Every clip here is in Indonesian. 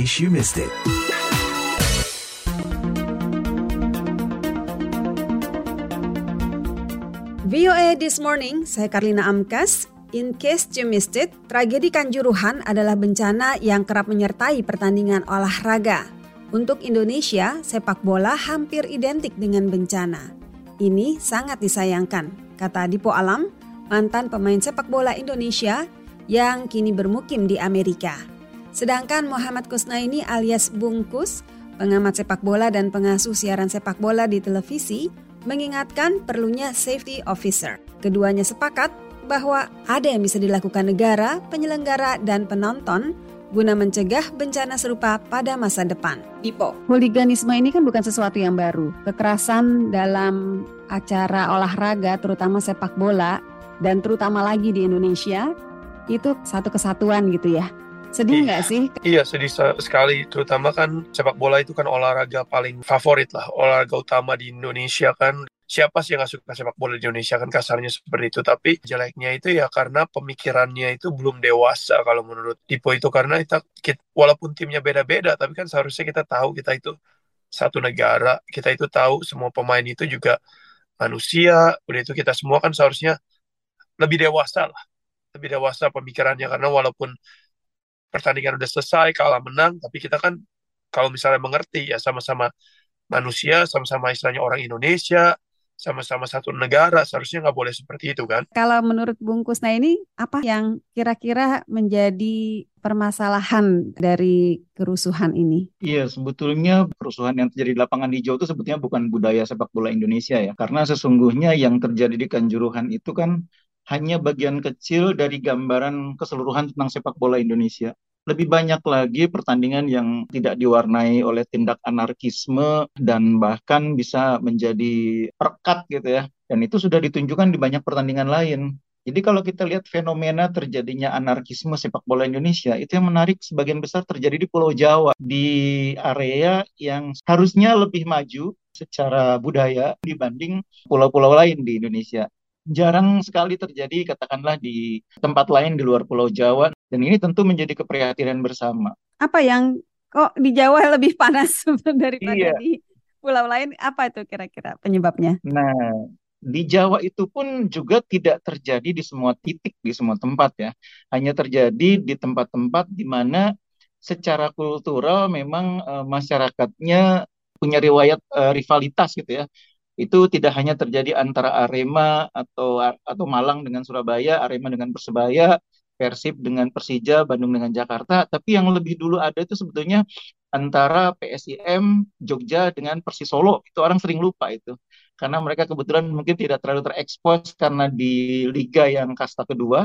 case you missed it. VOA This Morning, saya Karlina Amkas. In case you missed it, tragedi Kanjuruhan adalah bencana yang kerap menyertai pertandingan olahraga. Untuk Indonesia, sepak bola hampir identik dengan bencana. Ini sangat disayangkan, kata Dipo Alam, mantan pemain sepak bola Indonesia yang kini bermukim di Amerika. Sedangkan Muhammad Kusnaini alias Bungkus, pengamat sepak bola dan pengasuh siaran sepak bola di televisi, mengingatkan perlunya safety officer. Keduanya sepakat bahwa ada yang bisa dilakukan negara, penyelenggara, dan penonton guna mencegah bencana serupa pada masa depan. Dipo. Hooliganisme ini kan bukan sesuatu yang baru. Kekerasan dalam acara olahraga, terutama sepak bola, dan terutama lagi di Indonesia, itu satu kesatuan gitu ya. Sedih nggak sih? Iya sedih sekali, terutama kan sepak bola itu kan olahraga paling favorit lah, olahraga utama di Indonesia kan. Siapa sih yang gak suka sepak bola di Indonesia kan kasarnya seperti itu. Tapi jeleknya itu ya karena pemikirannya itu belum dewasa kalau menurut Tipo itu. Karena kita, kita walaupun timnya beda-beda, tapi kan seharusnya kita tahu kita itu satu negara. Kita itu tahu semua pemain itu juga manusia. Udah itu kita semua kan seharusnya lebih dewasa lah. Lebih dewasa pemikirannya. Karena walaupun pertandingan udah selesai, kalah menang, tapi kita kan kalau misalnya mengerti ya sama-sama manusia, sama-sama istilahnya orang Indonesia, sama-sama satu negara, seharusnya nggak boleh seperti itu kan. Kalau menurut Bungkus, nah ini apa yang kira-kira menjadi permasalahan dari kerusuhan ini? Iya, sebetulnya kerusuhan yang terjadi di lapangan hijau itu sebetulnya bukan budaya sepak bola Indonesia ya. Karena sesungguhnya yang terjadi di Kanjuruhan itu kan hanya bagian kecil dari gambaran keseluruhan tentang sepak bola Indonesia. Lebih banyak lagi pertandingan yang tidak diwarnai oleh tindak anarkisme dan bahkan bisa menjadi perkat gitu ya. Dan itu sudah ditunjukkan di banyak pertandingan lain. Jadi kalau kita lihat fenomena terjadinya anarkisme sepak bola Indonesia, itu yang menarik sebagian besar terjadi di Pulau Jawa, di area yang harusnya lebih maju secara budaya dibanding pulau-pulau lain di Indonesia jarang sekali terjadi katakanlah di tempat lain di luar Pulau Jawa dan ini tentu menjadi keprihatinan bersama. Apa yang kok di Jawa lebih panas daripada iya. di pulau lain? Apa itu kira-kira penyebabnya? Nah, di Jawa itu pun juga tidak terjadi di semua titik di semua tempat ya. Hanya terjadi di tempat-tempat di mana secara kultural memang uh, masyarakatnya punya riwayat uh, rivalitas gitu ya itu tidak hanya terjadi antara Arema atau atau Malang dengan Surabaya, Arema dengan Persebaya, Persib dengan Persija, Bandung dengan Jakarta, tapi yang lebih dulu ada itu sebetulnya antara PSIM Jogja dengan Persis Solo. Itu orang sering lupa itu. Karena mereka kebetulan mungkin tidak terlalu terekspos karena di liga yang kasta kedua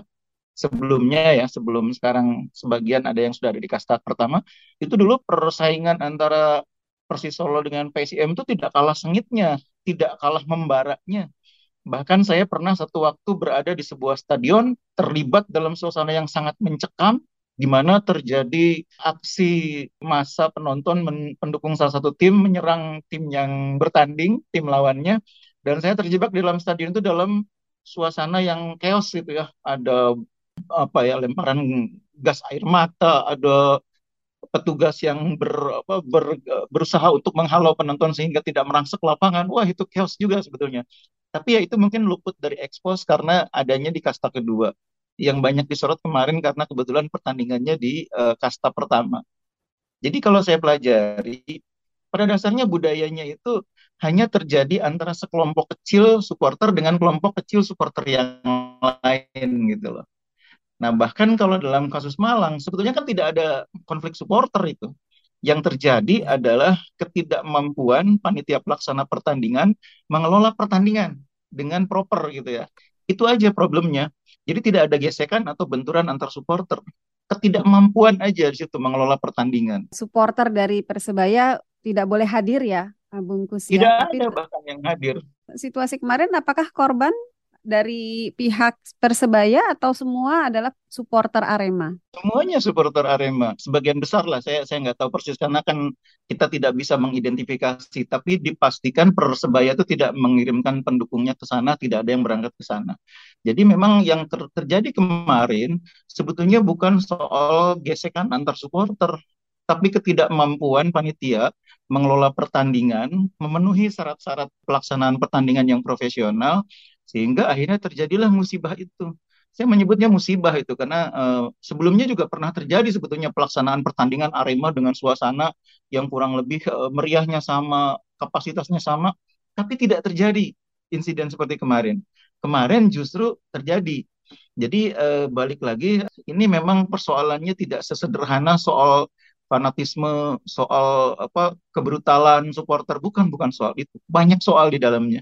sebelumnya ya, sebelum sekarang sebagian ada yang sudah ada di kasta pertama, itu dulu persaingan antara Persis Solo dengan PSIM itu tidak kalah sengitnya tidak kalah membaraknya. Bahkan saya pernah satu waktu berada di sebuah stadion terlibat dalam suasana yang sangat mencekam di mana terjadi aksi massa penonton pendukung salah satu tim menyerang tim yang bertanding, tim lawannya dan saya terjebak di dalam stadion itu dalam suasana yang chaos gitu ya. Ada apa ya lemparan gas air mata, ada petugas yang ber, apa, ber, berusaha untuk menghalau penonton sehingga tidak merangsek lapangan, wah itu chaos juga sebetulnya. Tapi ya itu mungkin luput dari ekspos karena adanya di kasta kedua yang banyak disorot kemarin karena kebetulan pertandingannya di uh, kasta pertama. Jadi kalau saya pelajari, pada dasarnya budayanya itu hanya terjadi antara sekelompok kecil supporter dengan kelompok kecil supporter yang lain gitu loh. Nah, bahkan kalau dalam kasus Malang, sebetulnya kan tidak ada konflik supporter itu. Yang terjadi adalah ketidakmampuan panitia pelaksana pertandingan mengelola pertandingan dengan proper gitu ya. Itu aja problemnya. Jadi tidak ada gesekan atau benturan antar supporter. Ketidakmampuan aja di situ mengelola pertandingan. Supporter dari Persebaya tidak boleh hadir ya, Bungkus ya? Tidak ada bahkan yang hadir. Situasi kemarin apakah korban dari pihak Persebaya atau semua adalah supporter Arema? Semuanya supporter Arema, sebagian besar lah. Saya saya nggak tahu persis karena kan kita tidak bisa mengidentifikasi, tapi dipastikan Persebaya itu tidak mengirimkan pendukungnya ke sana, tidak ada yang berangkat ke sana. Jadi memang yang ter terjadi kemarin sebetulnya bukan soal gesekan antar supporter, tapi ketidakmampuan panitia mengelola pertandingan, memenuhi syarat-syarat pelaksanaan pertandingan yang profesional, sehingga akhirnya terjadilah musibah itu. Saya menyebutnya musibah itu karena uh, sebelumnya juga pernah terjadi sebetulnya pelaksanaan pertandingan Arema dengan suasana yang kurang lebih uh, meriahnya sama, kapasitasnya sama, tapi tidak terjadi insiden seperti kemarin. Kemarin justru terjadi. Jadi uh, balik lagi, ini memang persoalannya tidak sesederhana soal fanatisme, soal apa kebrutalan supporter bukan bukan soal itu. Banyak soal di dalamnya.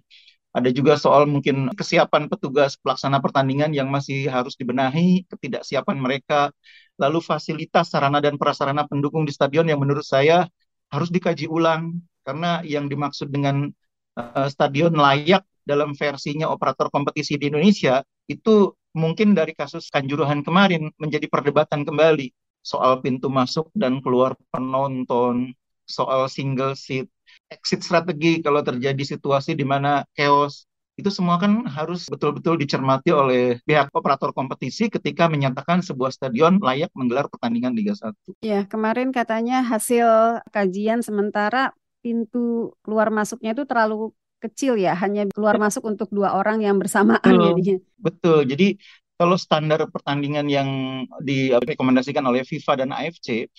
Ada juga soal mungkin kesiapan petugas pelaksana pertandingan yang masih harus dibenahi, ketidaksiapan mereka, lalu fasilitas sarana dan prasarana pendukung di stadion yang menurut saya harus dikaji ulang. Karena yang dimaksud dengan uh, stadion layak dalam versinya operator kompetisi di Indonesia itu mungkin dari kasus Kanjuruhan kemarin menjadi perdebatan kembali. Soal pintu masuk dan keluar penonton, soal single seat, exit strategi kalau terjadi situasi di mana chaos itu semua kan harus betul-betul dicermati oleh pihak operator kompetisi ketika menyatakan sebuah stadion layak menggelar pertandingan Liga 1. Ya, kemarin katanya hasil kajian sementara pintu keluar masuknya itu terlalu kecil ya, hanya keluar masuk untuk dua orang yang bersamaan betul, jadinya. Betul. Jadi kalau standar pertandingan yang direkomendasikan oleh FIFA dan AFC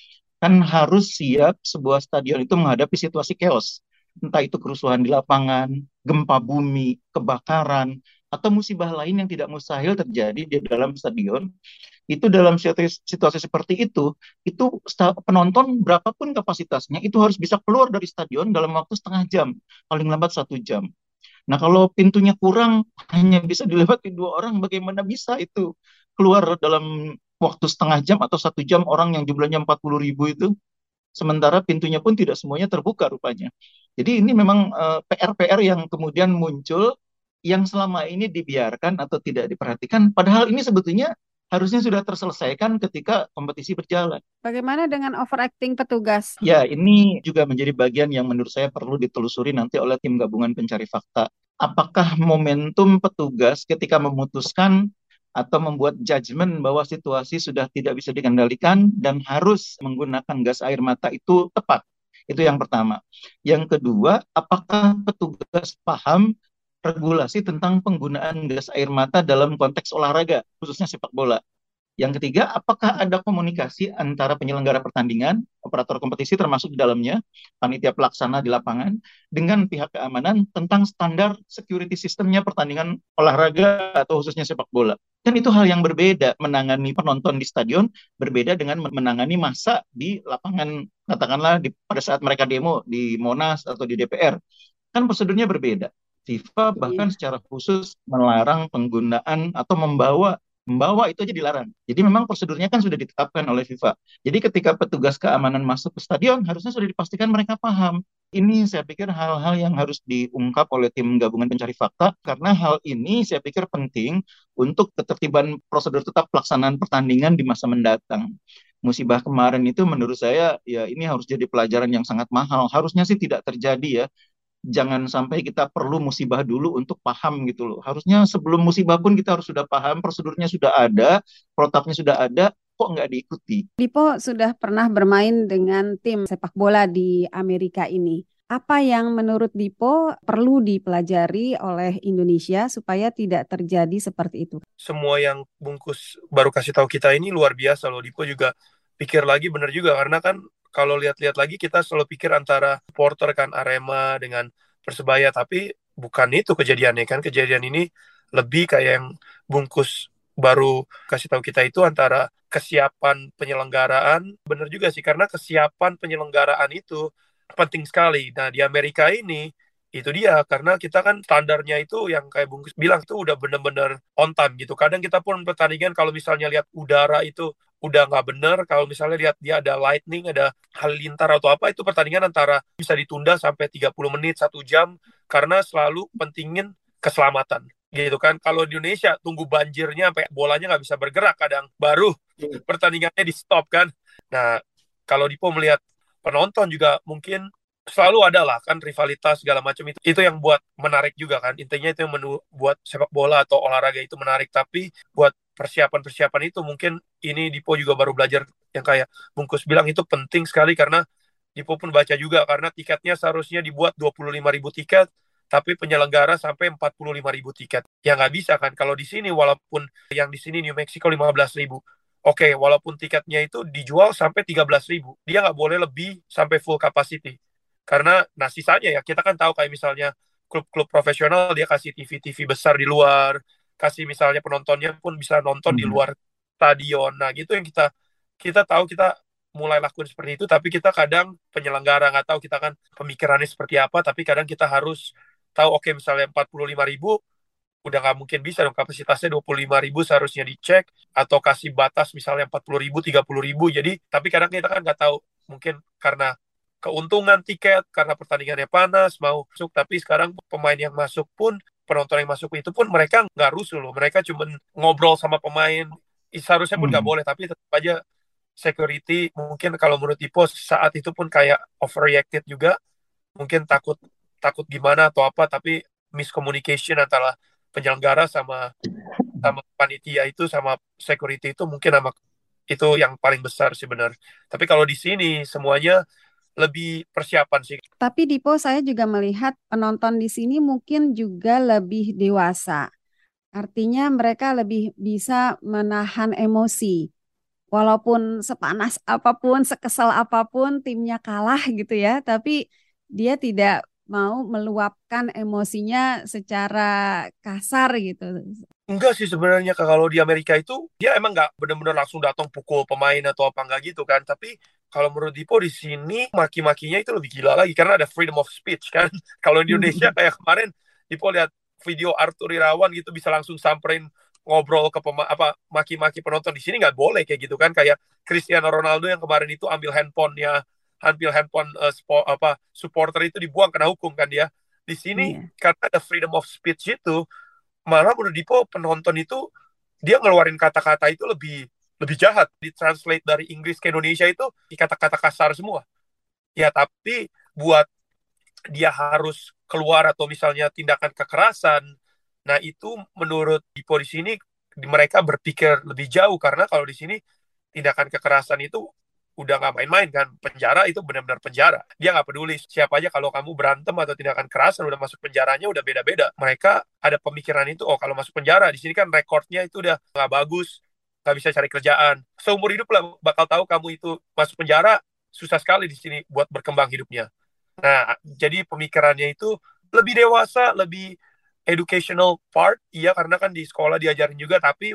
kan harus siap sebuah stadion itu menghadapi situasi chaos. Entah itu kerusuhan di lapangan, gempa bumi, kebakaran, atau musibah lain yang tidak mustahil terjadi di dalam stadion. Itu dalam situasi, situasi seperti itu, itu penonton berapapun kapasitasnya itu harus bisa keluar dari stadion dalam waktu setengah jam, paling lambat satu jam. Nah kalau pintunya kurang hanya bisa dilewati dua orang, bagaimana bisa itu keluar dalam waktu setengah jam atau satu jam orang yang jumlahnya 40 ribu itu sementara pintunya pun tidak semuanya terbuka rupanya. Jadi ini memang uh, eh, PR-PR yang kemudian muncul yang selama ini dibiarkan atau tidak diperhatikan padahal ini sebetulnya harusnya sudah terselesaikan ketika kompetisi berjalan. Bagaimana dengan overacting petugas? Ya, ini juga menjadi bagian yang menurut saya perlu ditelusuri nanti oleh tim gabungan pencari fakta. Apakah momentum petugas ketika memutuskan atau membuat judgement bahwa situasi sudah tidak bisa dikendalikan dan harus menggunakan gas air mata itu tepat. Itu yang pertama. Yang kedua, apakah petugas paham regulasi tentang penggunaan gas air mata dalam konteks olahraga, khususnya sepak bola? Yang ketiga, apakah ada komunikasi antara penyelenggara pertandingan, operator kompetisi termasuk di dalamnya, panitia pelaksana di lapangan, dengan pihak keamanan tentang standar security sistemnya pertandingan olahraga atau khususnya sepak bola. Kan itu hal yang berbeda, menangani penonton di stadion berbeda dengan menangani masa di lapangan, katakanlah di, pada saat mereka demo di Monas atau di DPR. Kan prosedurnya berbeda. FIFA bahkan iya. secara khusus melarang penggunaan atau membawa membawa itu aja dilarang. Jadi memang prosedurnya kan sudah ditetapkan oleh FIFA. Jadi ketika petugas keamanan masuk ke stadion harusnya sudah dipastikan mereka paham. Ini saya pikir hal-hal yang harus diungkap oleh tim gabungan pencari fakta karena hal ini saya pikir penting untuk ketertiban prosedur tetap pelaksanaan pertandingan di masa mendatang. Musibah kemarin itu menurut saya ya ini harus jadi pelajaran yang sangat mahal. Harusnya sih tidak terjadi ya jangan sampai kita perlu musibah dulu untuk paham gitu loh. Harusnya sebelum musibah pun kita harus sudah paham, prosedurnya sudah ada, protapnya sudah ada, kok nggak diikuti. Dipo sudah pernah bermain dengan tim sepak bola di Amerika ini. Apa yang menurut Dipo perlu dipelajari oleh Indonesia supaya tidak terjadi seperti itu? Semua yang bungkus baru kasih tahu kita ini luar biasa loh. Dipo juga pikir lagi benar juga karena kan kalau lihat-lihat lagi kita selalu pikir antara supporter kan Arema dengan Persebaya tapi bukan itu kejadiannya kan. Kejadian ini lebih kayak yang bungkus baru kasih tahu kita itu antara kesiapan penyelenggaraan. Benar juga sih karena kesiapan penyelenggaraan itu penting sekali. Nah di Amerika ini itu dia karena kita kan standarnya itu yang kayak bungkus bilang itu udah bener-bener on time gitu. Kadang kita pun pertandingan kalau misalnya lihat udara itu udah nggak bener kalau misalnya lihat dia ada lightning ada halilintar atau apa itu pertandingan antara bisa ditunda sampai 30 menit satu jam karena selalu pentingin keselamatan gitu kan kalau di Indonesia tunggu banjirnya sampai bolanya nggak bisa bergerak kadang baru iya. pertandingannya di stop kan nah kalau Dipo melihat penonton juga mungkin selalu ada lah kan rivalitas segala macam itu itu yang buat menarik juga kan intinya itu yang membuat sepak bola atau olahraga itu menarik tapi buat persiapan-persiapan itu mungkin ini Dipo juga baru belajar yang kayak Bungkus bilang itu penting sekali karena Dipo pun baca juga karena tiketnya seharusnya dibuat 25 ribu tiket tapi penyelenggara sampai 45 ribu tiket. Ya nggak bisa kan kalau di sini walaupun yang di sini New Mexico 15 ribu. Oke, okay, walaupun tiketnya itu dijual sampai 13 ribu, dia nggak boleh lebih sampai full capacity. Karena nah sisanya ya kita kan tahu kayak misalnya klub-klub profesional dia kasih TV-TV besar di luar, kasih misalnya penontonnya pun bisa nonton hmm. di luar stadion. Nah, gitu yang kita kita tahu kita mulai lakukan seperti itu, tapi kita kadang penyelenggara nggak tahu kita kan pemikirannya seperti apa, tapi kadang kita harus tahu oke okay, misalnya 45 ribu udah nggak mungkin bisa dong kapasitasnya 25 ribu seharusnya dicek atau kasih batas misalnya 40 ribu 30 ribu jadi tapi kadang kita kan nggak tahu mungkin karena keuntungan tiket karena pertandingannya panas mau masuk. Tapi sekarang pemain yang masuk pun penonton yang masuk itu pun mereka nggak rusuh loh. Mereka cuma ngobrol sama pemain. Seharusnya pun nggak hmm. boleh tapi tetap aja security. Mungkin kalau menurut Ipo saat itu pun kayak overreacted juga. Mungkin takut takut gimana atau apa tapi miscommunication antara penyelenggara sama sama panitia itu sama security itu mungkin sama itu yang paling besar sih benar. Tapi kalau di sini semuanya lebih persiapan sih. Tapi Dipo saya juga melihat penonton di sini mungkin juga lebih dewasa. Artinya mereka lebih bisa menahan emosi. Walaupun sepanas apa pun, sekesal apa pun timnya kalah gitu ya, tapi dia tidak mau meluapkan emosinya secara kasar gitu. Enggak sih sebenarnya kalau di Amerika itu dia emang nggak benar-benar langsung datang pukul pemain atau apa enggak gitu kan. Tapi kalau menurut Dipo di sini maki-makinya itu lebih gila lagi karena ada freedom of speech kan. kalau di Indonesia hmm. kayak kemarin Dipo lihat video Arthur Irawan gitu bisa langsung samperin ngobrol ke pema apa maki-maki penonton di sini nggak boleh kayak gitu kan kayak Cristiano Ronaldo yang kemarin itu ambil handphonenya ambil handphone uh, sport, apa supporter itu dibuang kena hukum kan dia di sini yeah. karena ada freedom of speech itu malah menurut Dipo penonton itu dia ngeluarin kata-kata itu lebih lebih jahat ditranslate dari Inggris ke Indonesia itu kata-kata kasar semua. Ya tapi buat dia harus keluar atau misalnya tindakan kekerasan nah itu menurut Dipo di sini mereka berpikir lebih jauh. Karena kalau di sini tindakan kekerasan itu udah nggak main-main kan. Penjara itu benar-benar penjara. Dia nggak peduli siapa aja kalau kamu berantem atau tindakan kerasan udah masuk penjaranya udah beda-beda. Mereka ada pemikiran itu oh kalau masuk penjara di sini kan rekornya itu udah nggak bagus nggak bisa cari kerjaan seumur hidup lah bakal tahu kamu itu masuk penjara susah sekali di sini buat berkembang hidupnya nah jadi pemikirannya itu lebih dewasa lebih educational part iya karena kan di sekolah diajarin juga tapi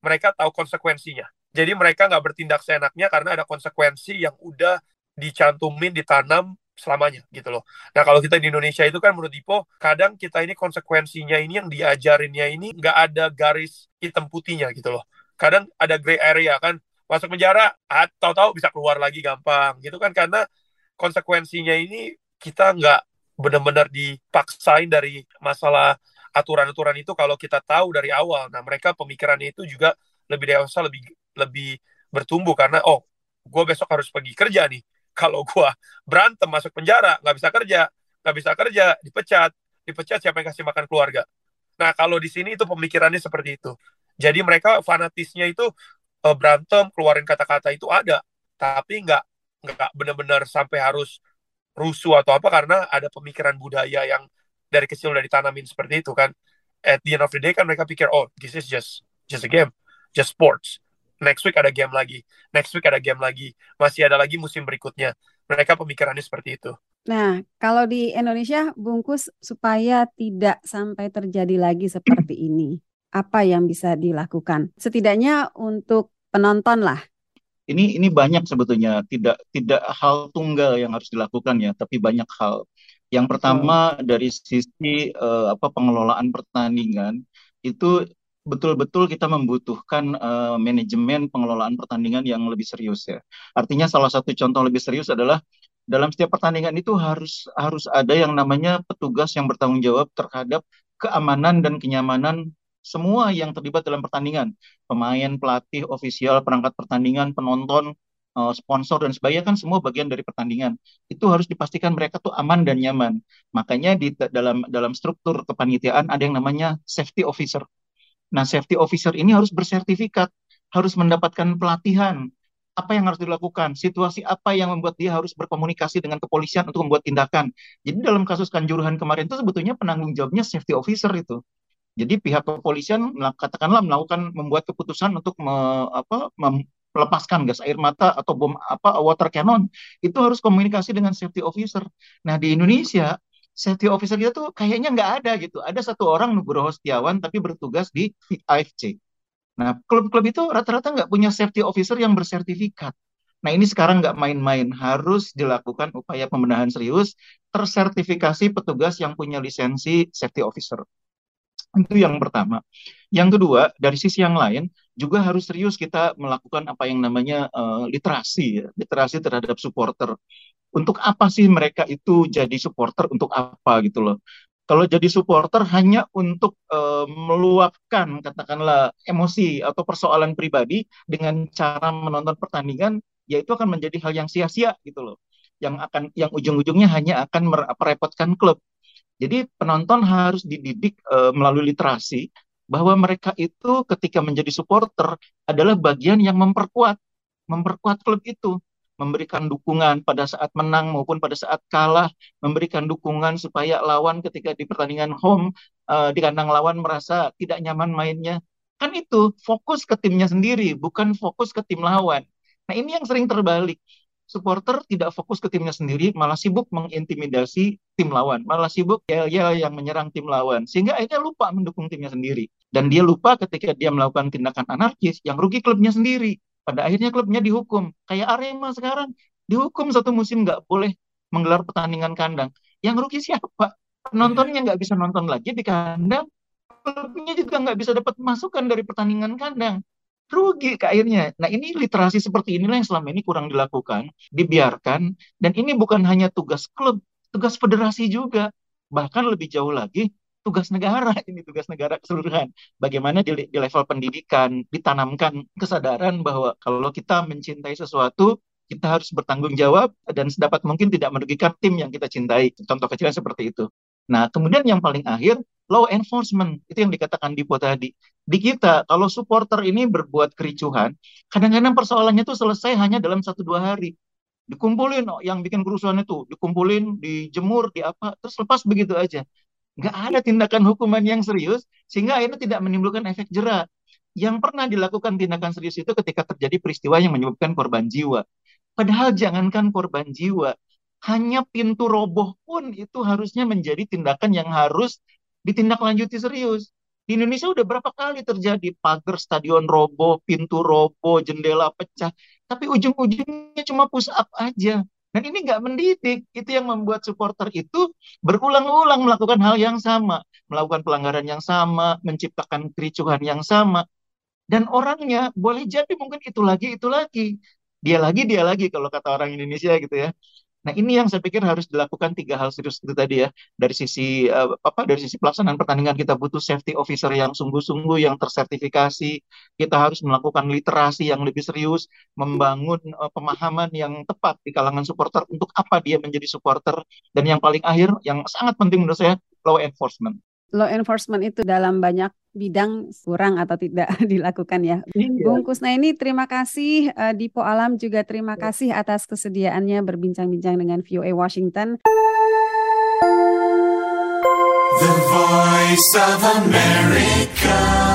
mereka tahu konsekuensinya jadi mereka nggak bertindak seenaknya karena ada konsekuensi yang udah dicantumin, ditanam selamanya gitu loh. Nah kalau kita di Indonesia itu kan menurut Dipo, kadang kita ini konsekuensinya ini yang diajarinnya ini nggak ada garis hitam putihnya gitu loh. Kadang ada gray area kan, masuk penjara, ah, tahu-tahu bisa keluar lagi gampang gitu kan. Karena konsekuensinya ini kita nggak benar-benar dipaksain dari masalah aturan-aturan itu kalau kita tahu dari awal. Nah mereka pemikirannya itu juga lebih dewasa, lebih lebih bertumbuh karena oh gue besok harus pergi kerja nih. Kalau gue berantem masuk penjara nggak bisa kerja nggak bisa kerja dipecat. Dipecat siapa yang kasih makan keluarga? Nah kalau di sini itu pemikirannya seperti itu jadi mereka fanatisnya itu uh, berantem keluarin kata-kata itu ada tapi nggak nggak benar-benar sampai harus rusuh atau apa karena ada pemikiran budaya yang dari kecil udah ditanamin seperti itu kan at the end of the day kan mereka pikir oh this is just just a game just sports next week ada game lagi, next week ada game lagi, masih ada lagi musim berikutnya. Mereka pemikirannya seperti itu. Nah, kalau di Indonesia bungkus supaya tidak sampai terjadi lagi seperti ini, apa yang bisa dilakukan? Setidaknya untuk penonton lah. Ini ini banyak sebetulnya, tidak tidak hal tunggal yang harus dilakukan ya, tapi banyak hal. Yang pertama dari sisi uh, apa pengelolaan pertandingan itu betul-betul kita membutuhkan uh, manajemen pengelolaan pertandingan yang lebih serius ya. Artinya salah satu contoh lebih serius adalah dalam setiap pertandingan itu harus harus ada yang namanya petugas yang bertanggung jawab terhadap keamanan dan kenyamanan semua yang terlibat dalam pertandingan. Pemain, pelatih, ofisial, perangkat pertandingan, penonton, uh, sponsor dan sebagainya kan semua bagian dari pertandingan. Itu harus dipastikan mereka tuh aman dan nyaman. Makanya di dalam dalam struktur kepanitiaan ada yang namanya safety officer Nah, safety officer ini harus bersertifikat, harus mendapatkan pelatihan. Apa yang harus dilakukan? Situasi apa yang membuat dia harus berkomunikasi dengan kepolisian untuk membuat tindakan? Jadi dalam kasus Kanjuruhan kemarin itu sebetulnya penanggung jawabnya safety officer itu. Jadi pihak kepolisian katakanlah melakukan membuat keputusan untuk me, apa, melepaskan gas air mata atau bom apa water cannon itu harus komunikasi dengan safety officer. Nah di Indonesia safety officer kita tuh kayaknya nggak ada gitu. Ada satu orang Nugroho Setiawan tapi bertugas di AFC. Nah klub-klub itu rata-rata nggak punya safety officer yang bersertifikat. Nah ini sekarang nggak main-main, harus dilakukan upaya pembenahan serius, tersertifikasi petugas yang punya lisensi safety officer. Itu yang pertama. Yang kedua, dari sisi yang lain juga harus serius kita melakukan apa yang namanya uh, literasi, ya. literasi terhadap supporter. Untuk apa sih mereka itu jadi supporter? Untuk apa gitu loh? Kalau jadi supporter hanya untuk uh, meluapkan katakanlah emosi atau persoalan pribadi dengan cara menonton pertandingan, ya itu akan menjadi hal yang sia-sia gitu loh. Yang akan yang ujung-ujungnya hanya akan merepotkan klub jadi penonton harus dididik uh, melalui literasi bahwa mereka itu ketika menjadi supporter adalah bagian yang memperkuat memperkuat klub itu, memberikan dukungan pada saat menang maupun pada saat kalah, memberikan dukungan supaya lawan ketika di pertandingan home uh, di kandang lawan merasa tidak nyaman mainnya. Kan itu fokus ke timnya sendiri, bukan fokus ke tim lawan. Nah, ini yang sering terbalik supporter tidak fokus ke timnya sendiri, malah sibuk mengintimidasi tim lawan, malah sibuk yel-yel yang menyerang tim lawan, sehingga akhirnya lupa mendukung timnya sendiri. Dan dia lupa ketika dia melakukan tindakan anarkis, yang rugi klubnya sendiri. Pada akhirnya klubnya dihukum. Kayak Arema sekarang, dihukum satu musim nggak boleh menggelar pertandingan kandang. Yang rugi siapa? Penontonnya nggak bisa nonton lagi di kandang, klubnya juga nggak bisa dapat masukan dari pertandingan kandang rugi ke akhirnya. Nah ini literasi seperti inilah yang selama ini kurang dilakukan, dibiarkan, dan ini bukan hanya tugas klub, tugas federasi juga, bahkan lebih jauh lagi tugas negara ini tugas negara keseluruhan. Bagaimana di, di level pendidikan ditanamkan kesadaran bahwa kalau kita mencintai sesuatu kita harus bertanggung jawab dan sedapat mungkin tidak merugikan tim yang kita cintai. Contoh kecilnya seperti itu. Nah, kemudian yang paling akhir, law enforcement. Itu yang dikatakan Dipo tadi. Di kita, kalau supporter ini berbuat kericuhan, kadang-kadang persoalannya itu selesai hanya dalam satu dua hari. Dikumpulin oh, yang bikin kerusuhan itu, dikumpulin, dijemur, di apa, terus lepas begitu aja. Nggak ada tindakan hukuman yang serius, sehingga akhirnya tidak menimbulkan efek jerah. Yang pernah dilakukan tindakan serius itu ketika terjadi peristiwa yang menyebabkan korban jiwa. Padahal jangankan korban jiwa, hanya pintu roboh pun itu harusnya menjadi tindakan yang harus ditindaklanjuti serius. Di Indonesia udah berapa kali terjadi pagar stadion roboh, pintu roboh, jendela pecah, tapi ujung-ujungnya cuma push up aja. Dan ini nggak mendidik, itu yang membuat supporter itu berulang-ulang melakukan hal yang sama, melakukan pelanggaran yang sama, menciptakan kericuhan yang sama. Dan orangnya boleh jadi mungkin itu lagi, itu lagi. Dia lagi, dia lagi kalau kata orang Indonesia gitu ya. Nah, ini yang saya pikir harus dilakukan tiga hal serius itu tadi ya. Dari sisi uh, apa dari sisi pelaksanaan pertandingan kita butuh safety officer yang sungguh-sungguh yang tersertifikasi. Kita harus melakukan literasi yang lebih serius, membangun uh, pemahaman yang tepat di kalangan supporter untuk apa dia menjadi supporter dan yang paling akhir yang sangat penting menurut saya law enforcement law enforcement itu dalam banyak bidang kurang atau tidak dilakukan ya. Iya. Bung Kusna ini terima kasih uh, Dipo Alam juga terima iya. kasih atas kesediaannya berbincang-bincang dengan VOA Washington. The Voice of America.